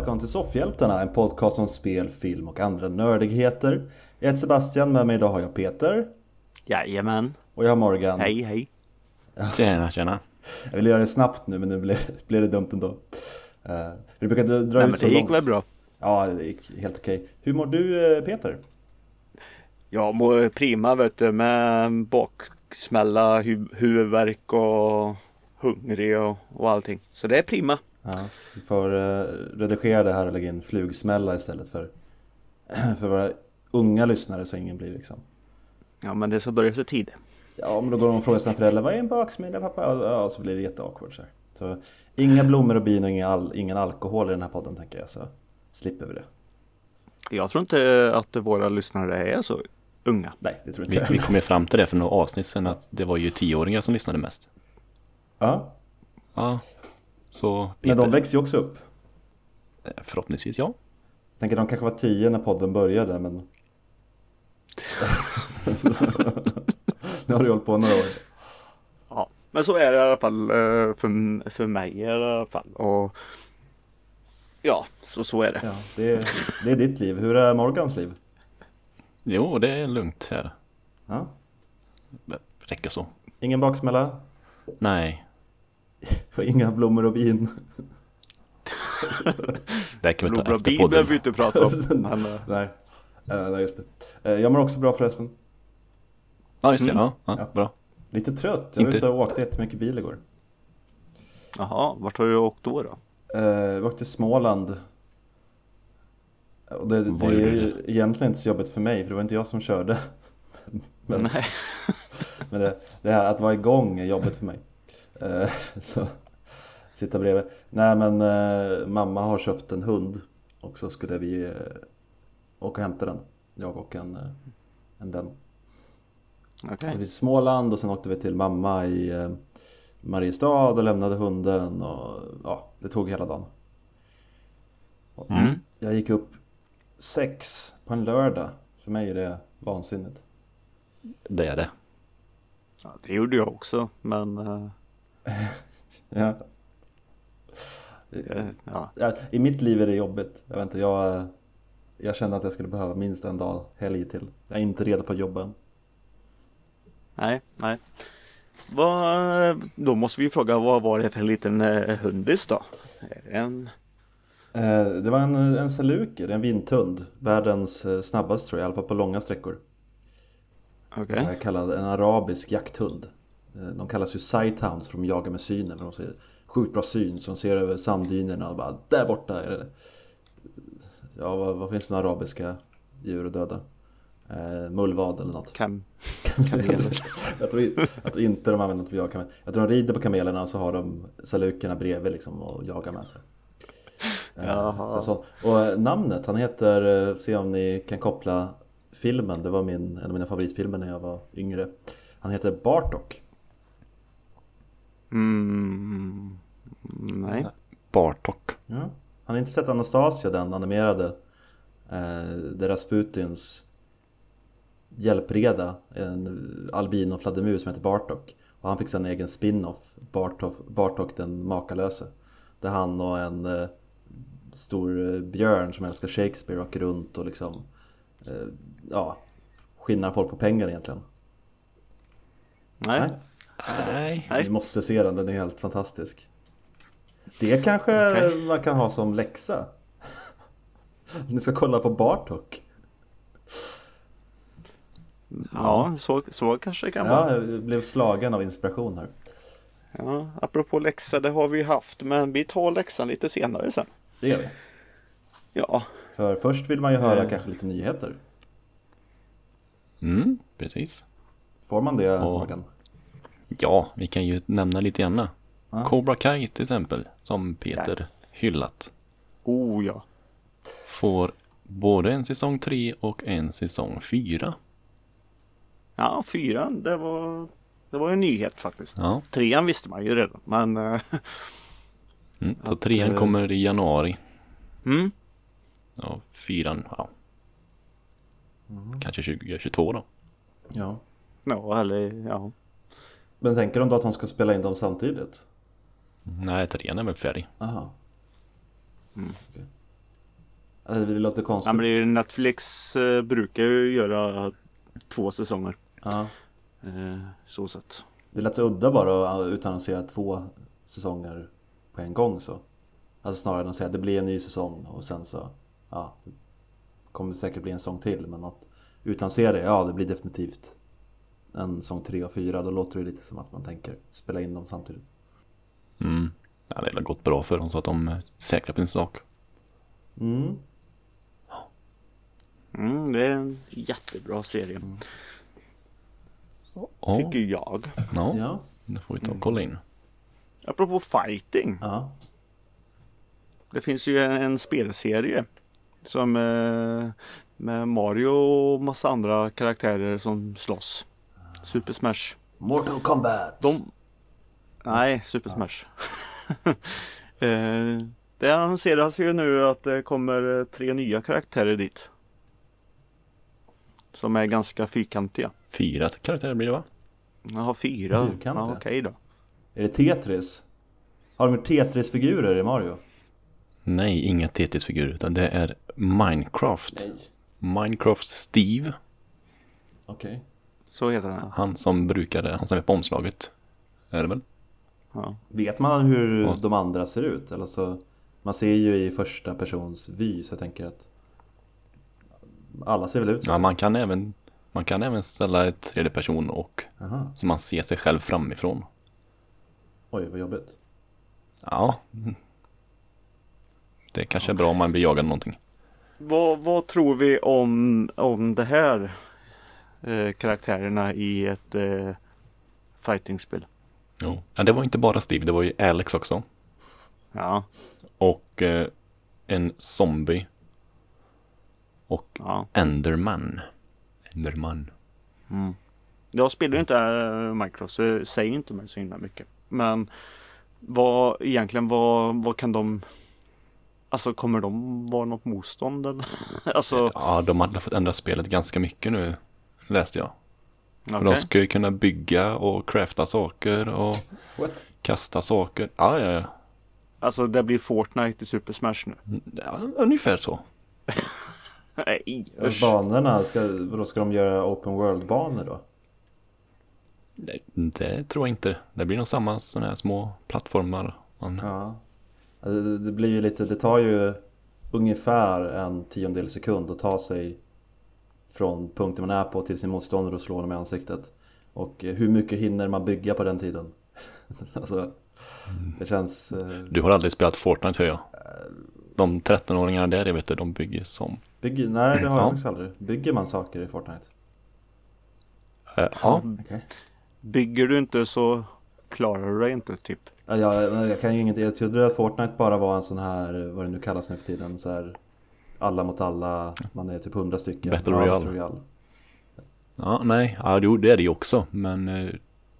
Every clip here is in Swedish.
Hej och välkommen till Soffhjältarna, en podcast om spel, film och andra nördigheter. Jag heter Sebastian, med mig idag har jag Peter. Jajamän. Och jag har Morgan. Hej hej. Tjena, tjena. Jag vill göra det snabbt nu men nu blev, blev det dumt ändå. Uh, vi brukar dra Nej, ut men så det gick långt. väl bra. Ja, det gick helt okej. Hur mår du eh, Peter? Jag mår prima vet du med baksmälla, hu huvudvärk och hungrig och, och allting. Så det är prima. Ja, vi får uh, redigera det här och lägga in flugsmälla istället för, för våra unga lyssnare så ingen blir liksom Ja men det ska börja så tidigt. Ja men då går de och frågar sina föräldrar vad är en baksmälla pappa? Ja så blir det jätteawkward så, här. så inga blommor och bin och ingen, al ingen alkohol i den här podden tänker jag så slipper vi det. Jag tror inte att våra lyssnare är så unga. Nej det tror Vi, inte vi jag. kom ju fram till det för några avsnitt sedan att det var ju tioåringar som lyssnade mest. Ja, Ja, så men Peter, de växer ju också upp. förhoppningsvis ja. Tänker de kanske var tio när podden började men Nu har du hållit på några år. Ja. Men så är det i alla fall eh, för, för mig i alla fall. Och ja, så, så är det. Ja, det, är, det är ditt liv. Hur är Morgans liv? Jo, det är lugnt här. Ja. Det räcker så. Ingen baksmälla? Nej, Och inga blommor och bin? det kan vi ta efter Blodbil podden. behöver vi inte prata om. Men, eh, Nej, Eh, nej just det. Eh, Jag mår också bra förresten. Ja, just det. Mm. Ja, ja, Ja. bra. Lite trött. Jag var Inte- ute och åkte jättemycket bil igår. Jaha, vart har du åkt då? då? Eh, Vi åkte till Småland. Och det, det är ju du? egentligen inte så jobbigt för mig för det var inte jag som körde. Men, Nej. men det, det här att vara igång är jobbigt för mig. Eh, Så sitta bredvid. Nej men eh, mamma har köpt en hund och så skulle vi eh, åka och hämta den. Jag och en, eh, en vän. Okej. Okay. Vi Småland och sen åkte vi till mamma i eh, Mariestad och lämnade hunden och ja, det tog hela dagen. Mm. Jag gick upp sex på en lördag. För mig är det vansinnigt. Det är det. Ja, det gjorde jag också. Men eh, Ja. eh, ja. Ja, I mitt liv är det jobbigt. Jag vet inte, jag, jag känner att jag skulle behöva minst en dag helg till. Jag är inte redo jobba än. Nej, nej. Vad, då måste vi fråga vad var det för en liten eh, hundis då? En... Eh, Det var en, en saluker, en vinthund. Världens snabbaste tror jag, i alla fall på långa sträckor. Här kallad en arabisk jakthund. Eh, De kallas ju sighthounds för de jagar med synen. För de ser sjukt bra syn så de ser över sanddynerna och bara där borta är det. Ja vad, vad finns det för arabiska djur att döda? Eh, mullvad eller något. Kam... jag, tror, jag tror inte de använder något för att jaga kamel. Jag tror de rider på kamelerna och så har de salukerna bredvid liksom och jagar med sig. Eh, Jaha. så. Och eh, namnet, han heter, se om ni kan koppla filmen, det var min, en av mina favoritfilmer när jag var yngre. Han heter Bartok. Mm, nej. Bartok. Ja. Har ni inte sett Anastasia, den animerade? Eh, där Rasputins hjälpreda, en albino fladdermus som heter Bartok. Och han fick sen en egen spin-off, Bartok, Bartok den makalöse. Där han och en eh, stor björn som älskar Shakespeare åker runt och liksom eh, ja, skinnar folk på pengar egentligen. Nej. Nej. Nej. Ni måste se den, den är helt fantastisk. Det kanske Okej. man kan ha som läxa. Ni ska kolla på Bartok. Ja, så, så kanske det kan vara. Ja, jag blev slagen av inspiration här. Ja, apropå läxa, det har vi haft. Men vi tar läxan lite senare sen. Det gör vi. Ja, För först vill man ju höra Eh. kanske lite nyheter. Mm, precis. Får man det Ja. Morgan? Ja, vi kan ju nämna lite grann. Ja. Cobra Kai till exempel, som Peter hyllat. oh ja. Får både en säsong 3 och en säsong 4. Ja, fyran, det var, det var en nyhet faktiskt. Ja, Trean visste man ju redan, men eh, mm. så Att, trean eh, kommer i januari. mm, Och fyran, ja. Kanske 2022 då. Ja. ja, eller ja. Men tänker de då att de ska spela in dem samtidigt? Nej, trean är väl färdig. Aha. Alltså, det låter konstigt. Ja, men Netflix eh, brukar ju göra två säsonger. Ja. Eh, så sett. Det är lätt udda bara att utannonsera två säsonger på en gång så. Alltså snarare än att säga att det blir en ny säsong och sen så, ja, det kommer säkert bli en säsong till men att utannonsera det, ja det blir definitivt en säsong tre och fyra, då låter det lite som att man tänker spela in dem samtidigt. Mm. Ja, det har gått bra för dem så att de är säkra på sin sak. Mm. Mm, det är en jättebra serie. Ja, Tycker jag. ja, Ja. det får vi ta och kolla in. Apropå fighting. Ja. Det finns ju en, en spelserie. Som eh, med Mario och massa andra karaktärer som slåss. Super Smash. Mortal Kombat! De... Nej, Super Smash. eh, det annonseras ju nu att det kommer eh, tre nya karaktärer dit. Som är ganska fyrkantiga. Fyra karaktärer blir det va? Jaha, fyra. Fyrkantiga? Ja, Okej då. Är det Tetris? Har de Tetris-figurer i Mario? Nej, inga Tetris-figurer utan det är Minecraft. Nej. Minecraft Steve. Okej. Så heter den. Han som brukade, han som är på omslaget. Är det väl? Ja. Vet man hur Ja. de andra ser ut? Eller så, man ser ju i första persons vy så jag tänker att alla ser väl ut så? Ja, man kan även, man kan även ställa ett tredje person och Aha. så man ser sig själv framifrån. Oj vad jobbigt. Ja. Det kanske är bra om man blir jagad någonting. Vad, vad tror vi om, om det här eh, karaktärerna i ett eh, fightingspel? Jo. Ja, det var inte bara Steve, det var ju Alex också. Ja, Och eh, en zombie. Och ja. Enderman. Enderman. Jag spelar ju inte äh, Minecraft så säger inte mig så himla mycket. Men vad egentligen vad, vad kan de Alltså kommer de vara något motstånd eller? alltså Ja, de hade fått ändra spelet ganska mycket nu. Läste jag. För okej. de ska ju kunna bygga och crafta saker och What? kasta saker. Ja, ja, ja. Alltså det blir Fortnite i Super Smash nu. ja ungefär så. Nej usch. Banorna, ska, vadå, ska de göra open world-banor då? Det, det tror jag inte. Det blir nog samma sådana här små plattformar. Man, Ja. Alltså, Det, det blir ju lite, det tar ju ungefär en tiondel sekund att ta sig från punkten man är på till sin motståndare och slå honom i ansiktet. Och eh, hur mycket hinner man bygga på den tiden? alltså, det känns... eh, Du har aldrig spelat Fortnite hör jag. De 13-åringarna där, jag vet du, de bygger som... Bygger, nej det har jag Ja. faktiskt aldrig. Bygger man saker i Fortnite? Eh, ja, Okej. Bygger du inte så klarar du dig inte typ. Ja, jag, jag kan ju inget, jag trodde att Fortnite bara var en sån här, vad det nu kallas nu för tiden, så här alla mot alla, man är typ hundra stycken. Battle Ja, Royale. Ja nej, ja, det är det ju också. Men eh,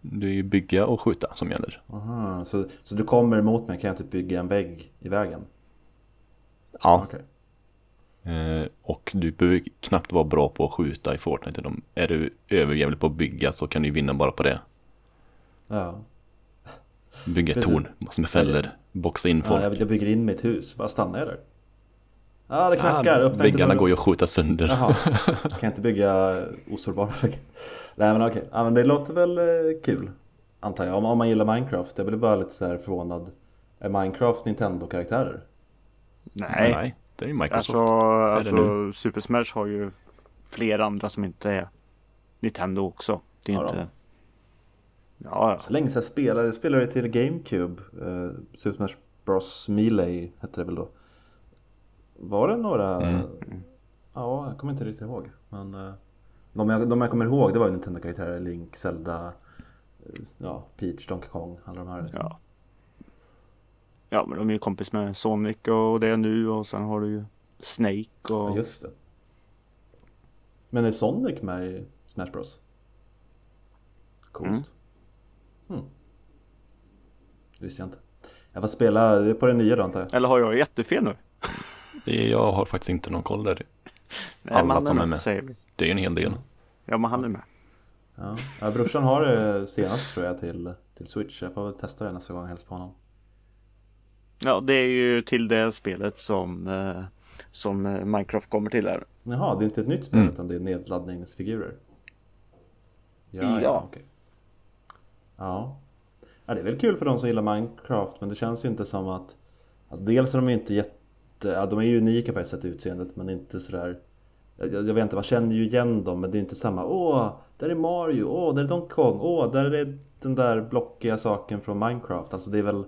det är ju bygga och skjuta som gäller. Aha, så, så du kommer emot mig kan jag typ bygga en vägg i vägen? Ja, Okej. eh, och du behöver knappt vara bra på att skjuta i Fortnite. De, är du överjävlig på att bygga så kan du vinna bara på det. Ja. Bygga ett torn, massor med fällor, boxa in folk. ja jag, jag bygger in mitt hus, bara stannar jag där? Ja det knackar, Ja, väggarna går ju att skjuta sönder. Jaha, kan jag inte bygga osårbara väggar? Nej men okej, ja, men det låter väl eh, kul Antar jag, om, om man gillar Minecraft. Jag blir bara lite så här förvånad Är Minecraft Nintendo-karaktärer? Nej. Nej, det är ju Microsoft. Alltså, alltså Super Smash har ju flera andra som inte är Nintendo också. Det är Ja inte... Ja, ja. Så länge sedan jag spelade, jag spelade till GameCube eh, Super Smash Bros Melee hette det väl då Var det några? Mm. Ja, jag kommer inte riktigt ihåg Men eh, de, jag, de jag kommer ihåg det var ju Nintendo-karaktärer Link, Zelda eh, Ja, Peach, Donkey Kong, alla de här liksom. Ja. Ja men de är ju kompis med Sonic och det nu och sen har du ju Snake Ja, och just det Men är Sonic med i Smash Bros? Coolt Mm. Hmm. Det visste jag inte Jag får spela på den nya då antar jag Eller har jag jättefel nu? Jag har faktiskt inte någon koll där. Nej, Alla som är med. Säger vi. Det är ju en hel del. Ja men han är med. Ja, ja brorsan har det senast tror jag till, till Switch Jag får väl testa det nästa gång jag hälsar på honom Ja, det är ju till det spelet som, eh, som eh, Minecraft kommer till här. Jaha, det är inte ett nytt spel Mm. utan det är nedladdningsfigurer? Ja. okej. ja. ja, det är väl kul för de som gillar Minecraft men det känns ju inte som att alltså, Dels är de inte jätte, ja, de är ju unika på ett sätt utseendet men inte sådär jag, jag vet inte, man känner ju igen dem men det är inte samma Åh, där är Mario, åh, där är Donkey Kong, åh, där är den där blockiga saken från Minecraft Alltså det är väl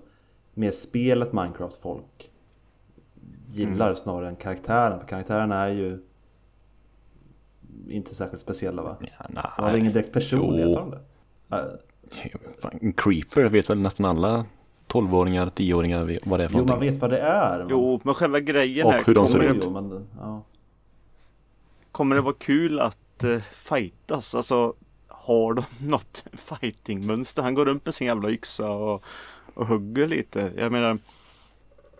mer spelet Minecraft folk gillar snarare än karaktären för karaktärerna är ju inte särskilt speciella va? Ja, De har ingen direkt personlighet har de det? Äh, Fan, en creeper vet väl nästan alla 12-åringar, 10-åringar vet vad det är för Jo man vet vad det är men... Jo, men själva grejen Och är, hur de ser ut. men, ja. kommer det vara kul att uh, fightas? Alltså, har de något fightingmönster? Han går runt med sin jävla yxa och, och hugger lite. Jag menar,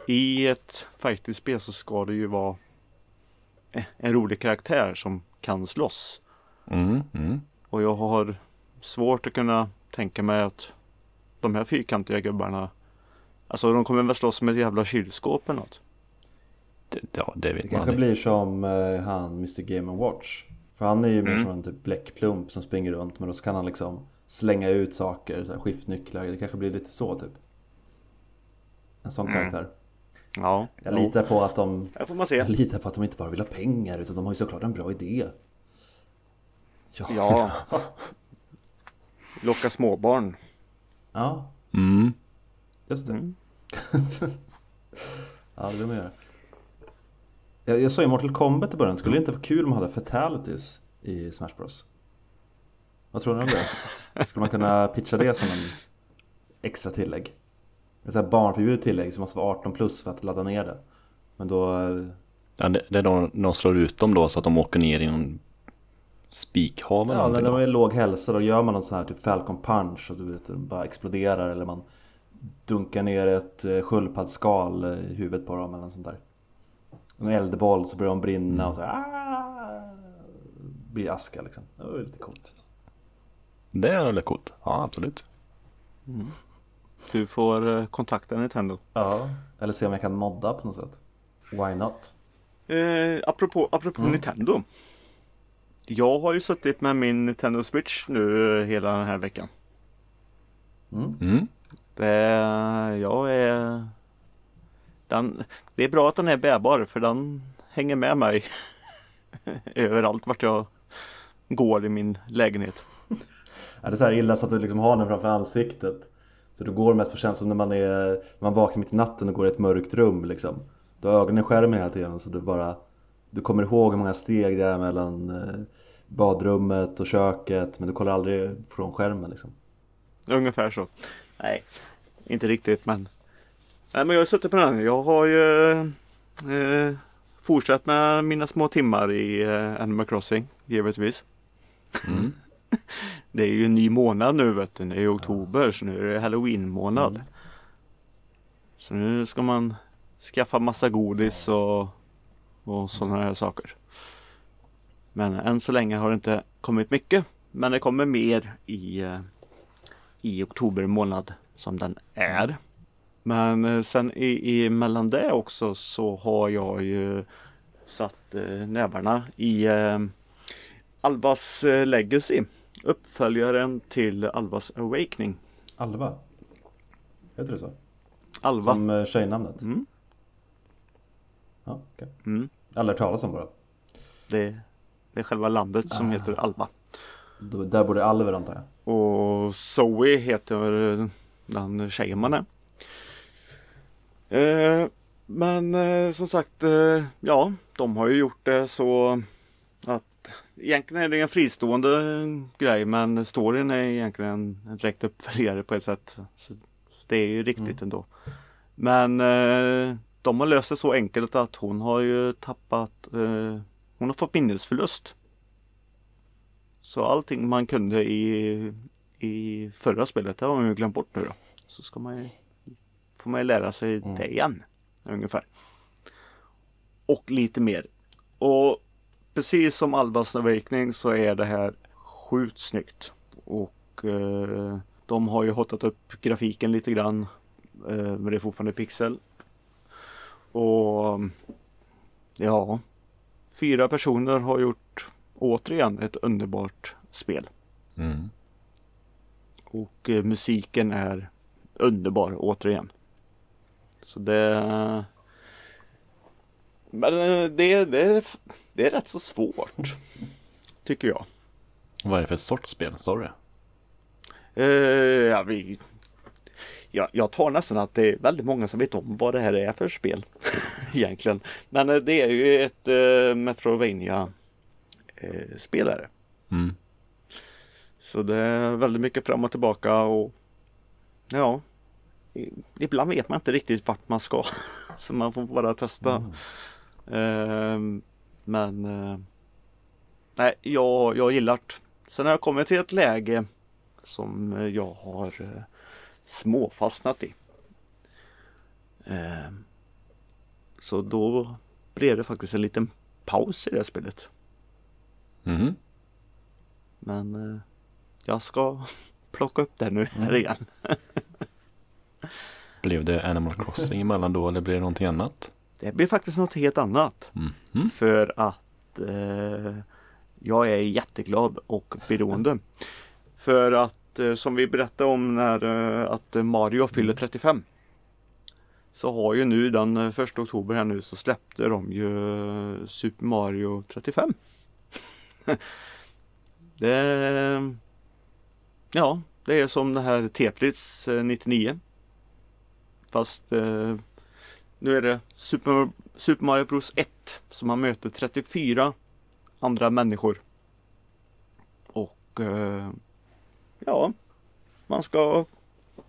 i ett fightingspel så ska det ju vara eh, en rolig karaktär som kan slåss. Mm, mm. Och jag har svårt att kunna tänka mig att de här fyrkantiga gubbarna Alltså de kommer väl slåss med ett jävla kylskåp eller något. Det, ja, det vet Det man kanske aldrig. blir som eh, han Mr Game Watch För han är ju mer Mm. som en typ bläckplump som springer runt men då kan han liksom slänga ut saker, så här, skiftnycklar, det kanske blir lite så typ En sån Mm. karaktär Ja, Jag jo. litar på att de Här får man se. Jag litar på att de inte bara vill ha pengar utan de har ju såklart en bra idé Ja, Ja. Locka småbarn. ja Mm. just det Mm. Man göra. Jag, jag sa ju Mortal Kombat i början, skulle det inte vara kul om man hade fatalities i Smash Bros? Vad tror ni om det? Skulle man kunna pitcha det som en extra tillägg? Ett sånt här barnförbjudet tillägg som måste vara 18 plus för att ladda ner det. Men då, eh, Ja, det, det är då de slår ut dem då så att de åker ner i någon spikhav eller ja när de är låg hälsa då gör man någon sån här typ Falcon punch och du vet, bara exploderar eller man dunkar ner ett eh, sköldpaddsskal eh, i huvudet på dem eller något sånt där. En eldboll så börjar de brinna och så här, "Ah!" blir aska liksom. Det var lite coolt. Det är väldigt coolt. Ja, absolut. Du får eh, kontakta Nintendo. Ja, eller se om jag kan modda på något sätt. Why not? Eh, apropå apropå Mm. Nintendo. Jag har ju suttit med min Nintendo Switch nu hela den här veckan. Mm. Det, jag är... Den, det är bra att den är bärbar för den hänger med mig överallt vart jag går i min lägenhet. Är det så här illa så att du liksom har den framför ansiktet? Så du går mest på känslan som när man är, när man vaknar mitt i natten och går i ett mörkt rum liksom. Du har ögonen i skärmen hela tiden så du bara Du kommer ihåg hur många steg det är mellan eh, badrummet och köket men du kollar aldrig från skärmen liksom. Ungefär så. Nej, inte riktigt men. Nej men jag har suttit på den. Jag har ju eh, fortsatt med mina små timmar i eh, Animal Crossing givetvis. Mm. Det är ju en ny månad nu vet du. Det är ju oktober så nu är det halloween månad. Mm. Så nu ska man skaffa massa godis och, och sådana här saker. Men än så länge har det inte kommit mycket. Men det kommer mer i, eh, i oktober månad som den är. Men eh, sen i, i mellan det också så har jag ju satt eh, nävarna i eh, Albas eh, Legacy. Uppföljaren till Albas Awakening. Alva? Heter det så? Alva. Som eh, tjejnamnet? Mm. Ja, okej. Mm. Aldrig hört talas om bara. Det, det är själva landet som Ah. heter Alba. Då- Där bor det Alver antar jag. Och Zoe heter eh, den tjejen man är. Eh, men eh, som sagt, eh, ja, de har ju gjort det så att egentligen är det en fristående grej men storyn är egentligen en direkt uppföljare på ett sätt. Så det är ju riktigt Mm. ändå. Men de har löst det så enkelt att hon har ju tappat, hon har fått minnesförlust. Så allting man kunde i, i förra spelet, det har man ju glömt bort nu då. Så ska man ju, får man ju lära sig Mm. det igen. Ungefär. Och lite mer. Och precis som Albas Awakening så är det här sjukt snyggt. Och eh, de har ju hotat upp grafiken lite grann. Eh, men det är fortfarande pixel. Och ja, fyra personer har gjort återigen ett underbart spel. Mm. Och eh, musiken är underbar återigen. Så det Men eh, det, det, är, det är rätt så svårt. Tycker jag. Vad är det för sorts spel? Sa du det? Ja, vi, ja, jag tar nästan att det är väldigt många som vet om vad det här är för spel. Egentligen. Men eh, det är ju ett eh, Metrovania eh, spelare. Mm. Så det är väldigt mycket fram och tillbaka och ja. Ibland vet man inte riktigt vart man ska. Så man får bara testa. Ehm, men eh, nej, jag, jag gillar det. Sen har jag kommit till ett läge som eh, jag har eh, småfastnat i. Ehm, så då blev det faktiskt en liten paus i det här spelet. Mhm. Men eh, jag ska plocka upp det nu här igen. Blev det Animal Crossing emellan då eller blev det någonting annat? Det blir faktiskt något helt annat. Mhm. För att eh, jag är jätteglad och beroende. För att eh, som vi berättade om när eh, att Mario fyller 35. Så har ju nu den eh, första oktober här nu så släppte de ju eh, Super Mario 35. det Ja, det är som det här Tetris eh, 99. Fast eh, nu är det Super, Super Mario Bros 1 som man möter 34 andra människor. Och eh, ja, man ska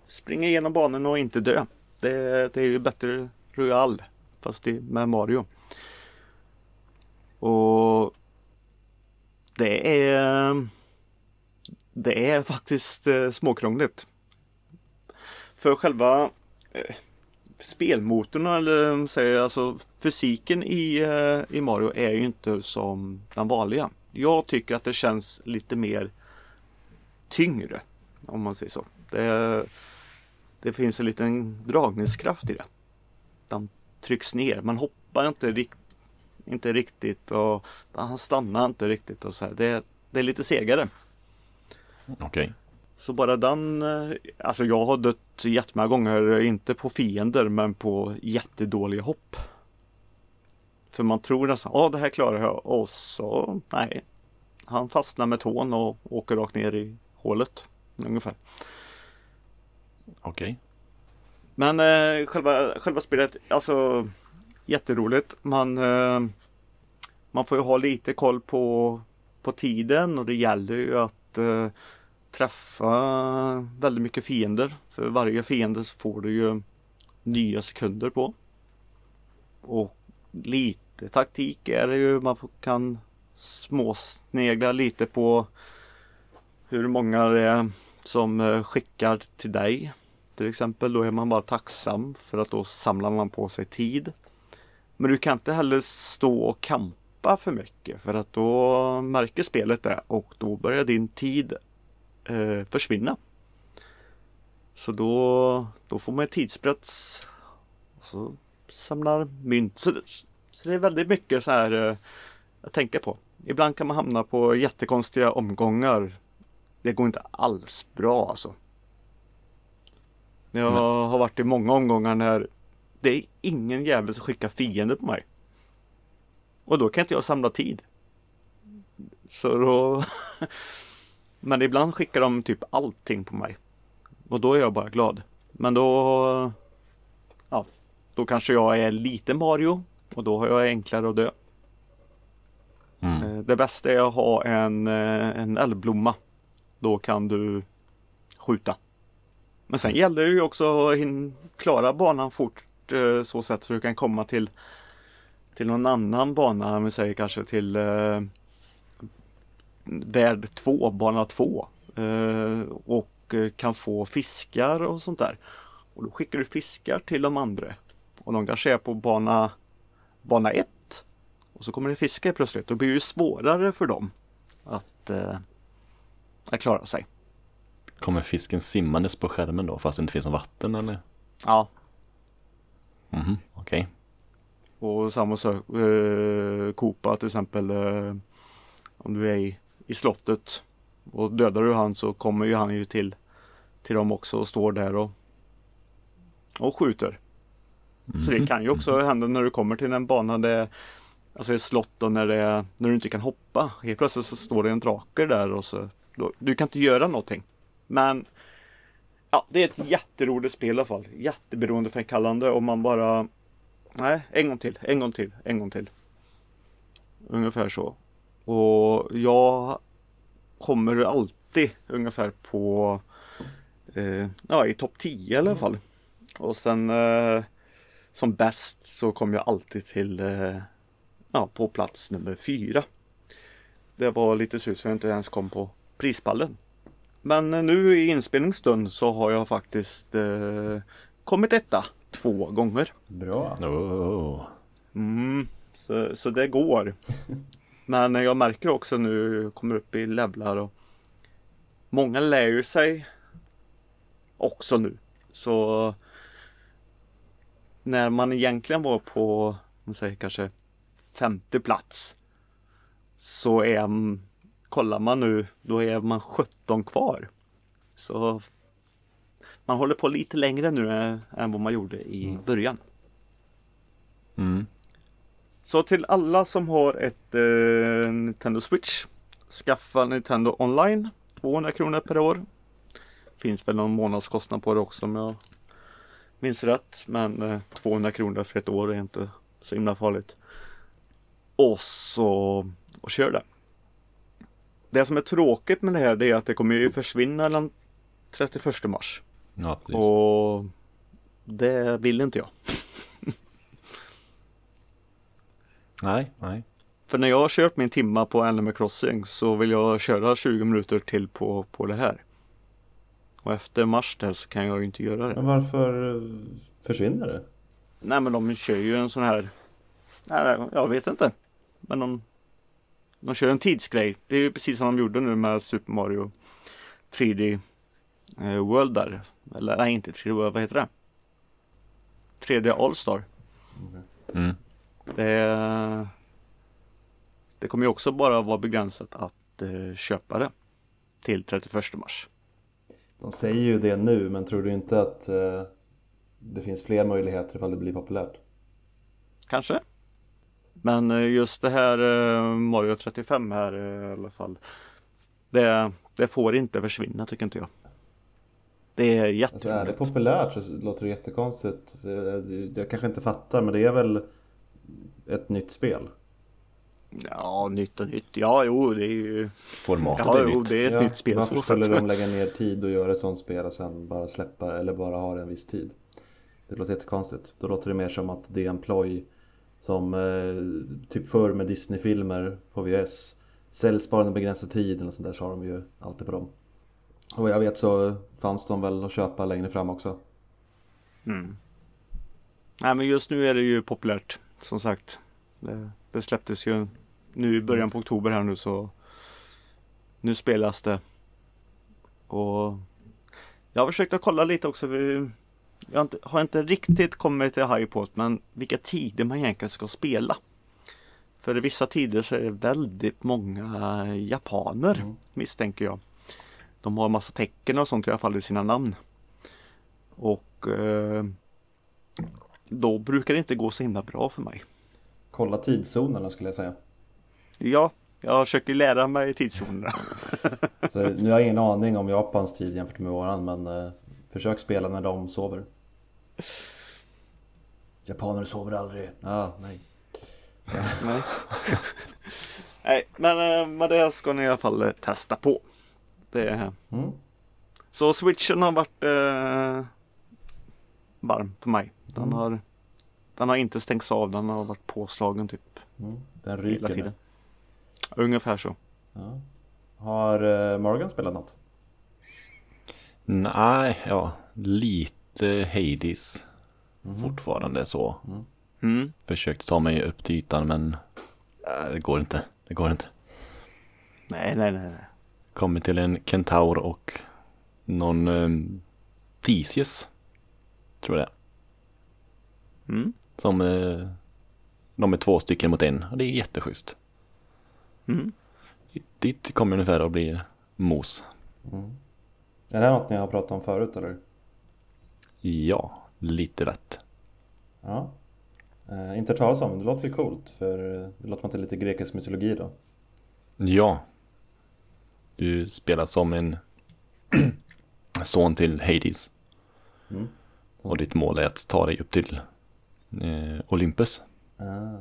springa igenom banan och inte dö. Det, det är ju bättre Royal fast det med Mario. Och det är det är faktiskt eh, småkrångligt. För själva eh, spelmotorn eller säger alltså fysiken i, eh, i Mario är ju inte som den vanliga. Jag tycker att det känns lite mer tyngre om man säger så. Det, det finns en liten dragningskraft i det. Den trycks ner. Man hoppar inte, riktigt inte riktigt och han stannar inte riktigt. Och så här. Det, det är lite segare. Okej. Så bara den, eh, alltså jag har dött jättemånga gånger, inte på fiender men på jättedåliga hopp. För man tror nästan, ja det här klarar jag och så nej. Han fastnar med tån och åker rakt ner i hålet. Ungefär. Okej. Men eh, själva, själva spelet, alltså jätteroligt. Man, eh, man får ju ha lite koll på, på tiden och det gäller ju att eh, träffa väldigt mycket fiender. För varje fiende så får du ju nya sekunder på. Och lite taktik är det ju. Man kan småsnegla lite på hur många det är som eh, skickar till dig. Till exempel då är man bara tacksam för att då samlar man på sig tid. Men du kan inte heller stå och kampa för mycket för att då märker spelet det och då börjar din tid eh, försvinna. Så då, då får man tidspress. Och så samlar mynt. Så, så det är väldigt mycket så här eh, att tänka på. Ibland kan man hamna på jättekonstiga omgångar. Det går inte alls bra alltså. Jag har varit i många omgångar när det är ingen jävel som skickar fiender på mig. Och då kan inte jag samla tid. Så då Men ibland skickar de typ allting på mig. Och då är jag bara glad. Men då Ja Då kanske jag är lite Mario och då har jag enklare att dö. Mm. Eh, Det bästa är att ha en, eh, en eldblomma. Då kan du skjuta. Men sen gäller det ju också att klara banan fort eh, så sätt så du kan komma till till någon annan bana, om vi säger kanske till eh, värld 2, bana 2 eh, och eh, kan få fiskar och sånt där. Och då skickar du fiskar till de andra och de kanske är på bana bana 1 och så kommer det fiskar plötsligt. Då blir det ju svårare för dem att, eh, att klara sig. Kommer fisken simmandes på skärmen då fast det inte finns något vatten eller? Ja, Mhm, okej. Och samma sak, eh, Kopa till exempel. Eh, om du är i, i slottet och dödar du han så kommer ju han ju till, till dem också och står där och, och skjuter. Så det kan ju också hända när du kommer till en bana där Alltså ett slott och när, det, när du inte kan hoppa. Helt plötsligt så står det en drake där och så då, Du kan inte göra någonting. Men Ja, det är ett jätteroligt spel i alla fall. Jätteberoendeframkallande om man bara Nej, en gång till, en gång till, en gång till. Ungefär så. Och jag kommer alltid ungefär på eh, Ja, i topp 10 i alla fall. Och sen eh, som bäst så kom jag alltid till eh, ja, på plats nummer fyra. Det var lite sur så jag inte ens kom på prispallen. Men eh, nu i inspelningsstund så har jag faktiskt eh, kommit etta två gånger. Bra. Oh. Mm, så, så det går. Men jag märker också nu, jag kommer upp i levlar och många lär ju sig också nu. Så när man egentligen var på, man säger kanske femte plats så är, kollar man nu, då är man 17 kvar. Så man håller på lite längre nu än vad man gjorde i början. Mm. Så till alla som har ett eh, Nintendo Switch Skaffa Nintendo online 200 kronor per år Finns väl någon månadskostnad på det också om jag minns rätt Men eh, 200 kronor för ett år är inte så himla farligt Och så och kör det Det som är tråkigt med det här det är att det kommer ju försvinna den 31 mars Ja, precis. Och det vill inte jag Nej, nej. För när jag har kört min timma på Animal Crossing så vill jag köra 20 minuter till på, på det här. Och efter mars där så kan jag ju inte göra det. Men varför eh, försvinner det? Nej men de kör ju en sån här Nej, jag vet inte. Men de De kör en tidsgrej. Det är ju precis som de gjorde nu med Super Mario 3D eh, World där. Eller nej inte 3D World, vad heter det? 3D All-Star. Mm. Det, det kommer ju också bara vara begränsat att eh, köpa det till 31 mars. De säger ju det nu men tror du inte att eh, det finns fler möjligheter ifall det blir populärt? Kanske. Men eh, just det här eh, Mario 35 här eh, i alla fall. Det, det får inte försvinna tycker inte jag. Det är Alltså är det jätteroligt. populärt så låter det jättekonstigt. Jag kanske inte fattar men det är väl ett nytt spel? Ja, nytt och nytt. Ja, jo, det är ju. Formatet Ja, är jo, nytt. det är ett Ja, nytt spel. Varför så skulle de lägga ner tid och göra ett sånt spel och sen bara släppa eller bara ha det en viss tid? Det låter jättekonstigt. Då låter det mer som att det är en ploj som eh, typ förr med Disney-filmer på VHS. Säljs bara en begränsad tid eller sånt där så har de ju alltid på dem. Och vad jag vet så fanns de väl att köpa längre fram också. Mm. Nej, men just nu är det ju populärt. Som sagt. Det, det släpptes ju nu i början på oktober här nu så. Nu spelas det. Och jag har försökt att kolla lite också. Vi, jag har inte, har inte riktigt kommit till high på men vilka tider man egentligen ska spela. För i vissa tider så är det väldigt många japaner Mm. misstänker jag. De har massa tecken och sånt i alla fall i sina namn. Och eh, då brukar det inte gå så himla bra för mig. Kolla tidszonerna skulle jag säga. Ja, jag försöker lära mig tidszonerna. Så nu har jag ingen aning om Japans tid jämfört med våran men eh, försök spela när de sover. Japaner sover aldrig. Ah, nej. Nej. Nej, men eh, med det ska ni i alla fall eh, testa på. Det är... Mm. Så switchen har varit eh, varm för mig. Den, Mm. har, den har inte stängts av, den har varit påslagen typ Mm. Den hela ryker tiden. nu. Ungefär så. Ja. Har eh, Morgan spelat något? Nej, ja, lite Hades Mhm. fortfarande så. Mm. Försökte ta mig upp till ytan men äh, det går inte. Det går inte. Nej, nej, nej. Kommer till en kentaur och någon um, Theseus. Tror jag det är. Mm. Som eh, De är två stycken mot en och det är jätteschysst. Mm. Dit kommer ungefär att bli mos. Är det något ni har pratat om förut eller? Ja, lite lätt. Ja. Eh, inte talas om, det låter ju coolt för det låter det är lite grekisk mytologi då. Ja. Du spelar som en son till Hades. Mm. Och ditt mål är att ta dig upp till eh, Olympus. Ah,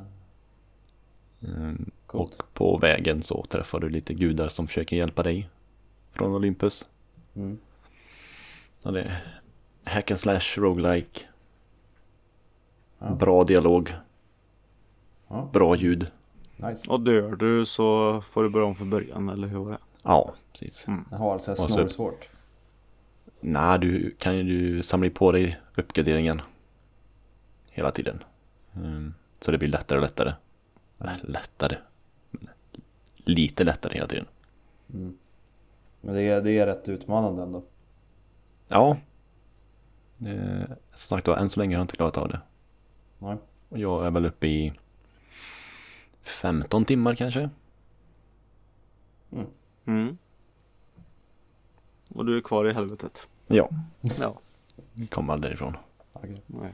Mm, och på vägen så träffar du lite gudar som försöker hjälpa dig från Olympus. Mm. Ja, det hack and slash, roguelike. Ja. Bra dialog, Ja, bra ljud. nice. Och dör du så får du börja om från början eller hur var det? Ja, precis. Jag har alltså snorsvårt. Nej, du kan ju du samla på dig uppgraderingen hela tiden. Mm, så det blir lättare och lättare. Äh, lättare. Lite lättare hela tiden. Mm. Men det är, det är rätt utmanande ändå. Ja. Eh, som sagt var, än så länge har jag inte klarat av det. Nej. Och jag är väl uppe i 15 timmar kanske. Mm. Och du är kvar i helvetet. Ja, Ja. kommer aldrig därifrån. Okej. Nej.